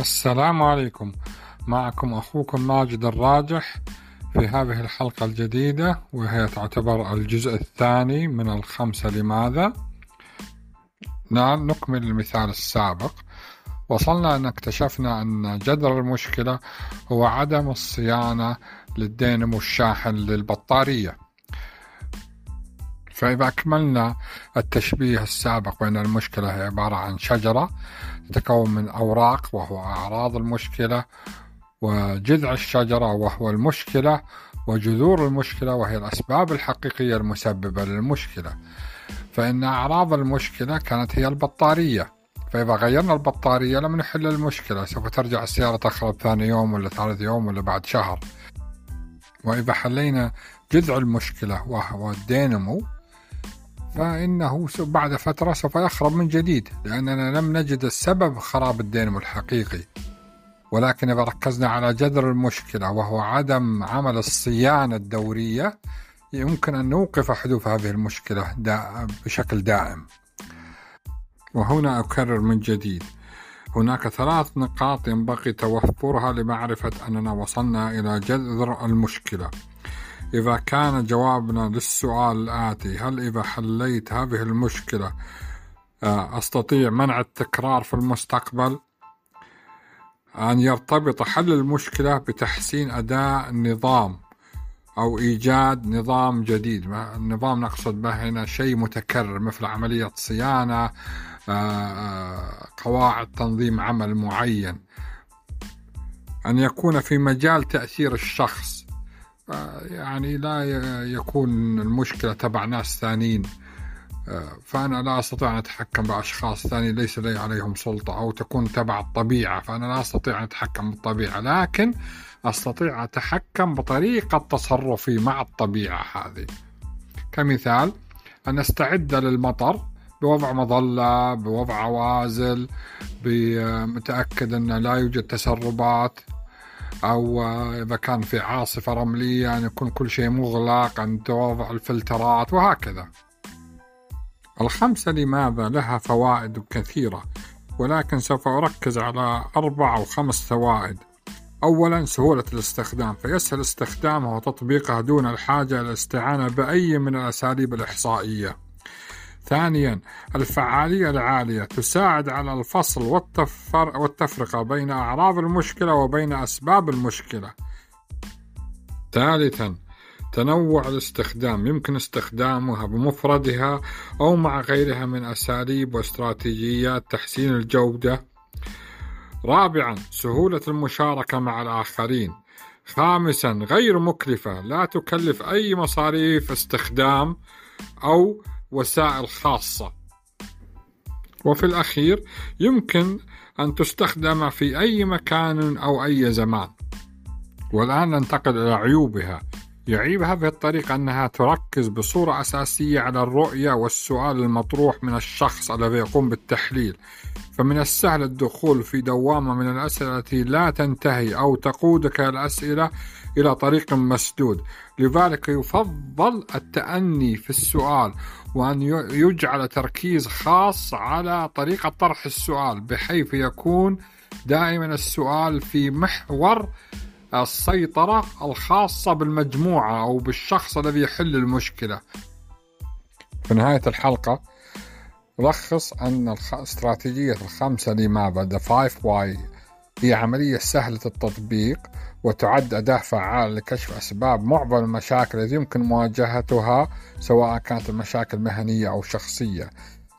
السلام عليكم. معكم أخوكم ماجد الراجح في هذه الحلقة الجديدة وهي تعتبر الجزء الثاني من الخمسة لماذا؟ نعم نكمل المثال السابق. وصلنا أن اكتشفنا أن جذر المشكلة هو عدم الصيانة للدينمو الشاحن للبطارية. فإذا أكملنا التشبيه السابق بأن المشكلة هي عبارة عن شجرة تتكون من أوراق وهو أعراض المشكلة وجذع الشجرة وهو المشكلة وجذور المشكلة وهي الأسباب الحقيقية المسببة للمشكلة. فإن أعراض المشكلة كانت هي البطارية. فإذا غيرنا البطارية لم نحل المشكلة. سوف ترجع السيارة تخرب ثاني يوم ولا ثالث يوم ولا بعد شهر. وإذا حلينا جذع المشكلة وهو الدينمو فإنه بعد فترة سوف يخرب من جديد لأننا لم نجد السبب خراب الدينمو الحقيقي. ولكن إذا ركزنا على جذر المشكلة وهو عدم عمل الصيانة الدورية يمكن أن نوقف حدوث هذه المشكلة دا بشكل دائم. وهنا أكرر من جديد. هناك ثلاث نقاط ينبغي توفرها لمعرفة أننا وصلنا إلى جذر المشكلة. إذا كان جوابنا للسؤال الآتي هل إذا حليت هذه المشكلة آه، أستطيع منع التكرار في المستقبل؟ أن يرتبط حل المشكلة بتحسين أداء النظام أو إيجاد نظام جديد. النظام نقصد به هنا شيء متكرر مثل عملية صيانة آه، آه، قواعد تنظيم عمل معين. أن يكون في مجال تأثير الشخص. يعني لا يكون المشكلة تبع ناس ثانيين. فأنا لا أستطيع أن أتحكم بأشخاص ثانيين ليس لي عليهم سلطة أو تكون تبع الطبيعة فأنا لا أستطيع أن أتحكم بالطبيعة لكن أستطيع أتحكم بطريقة تصرفي مع الطبيعة هذه. كمثال أن أستعد للمطر بوضع مظلة بوضع عوازل بمتأكد أن لا يوجد تسربات. أو إذا كان في عاصفة رملية أن يكون كل شيء مغلق عند وضع الفلترات وهكذا. الخمسة لماذا لها فوائد كثيرة ولكن سوف أركز على أربع أو خمس فوائد. أولا سهولة الاستخدام فيسهل استخدامها وتطبيقها دون الحاجة إلى الاستعانة بأي من الأساليب الإحصائية. ثانيا الفعالية العالية تساعد على الفصل والتفر والتفرقة بين أعراض المشكلة وبين أسباب المشكلة. ثالثا تنوع الاستخدام يمكن استخدامها بمفردها أو مع غيرها من أساليب واستراتيجيات تحسين الجودة. رابعا سهولة المشاركة مع الآخرين. خامسا غير مكلفة لا تكلف أي مصاريف استخدام أو وسائل خاصة. وفي الأخير يمكن أن تستخدم في أي مكان أو أي زمان. والآن ننتقل إلى عيوبها. يعيب هذه الطريقة أنها تركز بصورة أساسية على الرؤية والسؤال المطروح من الشخص الذي يقوم بالتحليل. فمن السهل الدخول في دوامة من الأسئلة التي لا تنتهي أو تقودك الأسئلة إلى طريق مسدود. لذلك يفضل التأني في السؤال وأن يجعل تركيز خاص على طريقة طرح السؤال بحيث يكون دائما السؤال في محور السيطرة الخاصة بالمجموعة أو بالشخص الذي يحل المشكلة. في نهاية الحلقة لخص أن استراتيجية الخمسة لماذا The Five Why هي عملية سهلة التطبيق وتعد أداة فعالة لكشف أسباب معظم المشاكل التي يمكن مواجهتها سواء كانت المشاكل مهنية أو شخصية.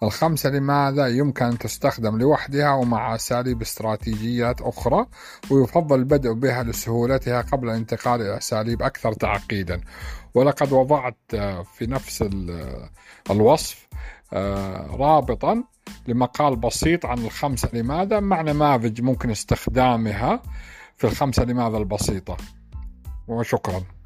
الخمسة لماذا يمكن أن تستخدم لوحدها ومع أساليب استراتيجيات أخرى؟ ويفضل البدء بها لسهولتها قبل الانتقال إلى أساليب أكثر تعقيدا. ولقد وضعت في نفس الوصف آه، رابطا لمقال بسيط عن الخمسة. لماذا؟ مع نماذج ممكن استخدامها في الخمسة لماذا البسيطة؟ وشكرا.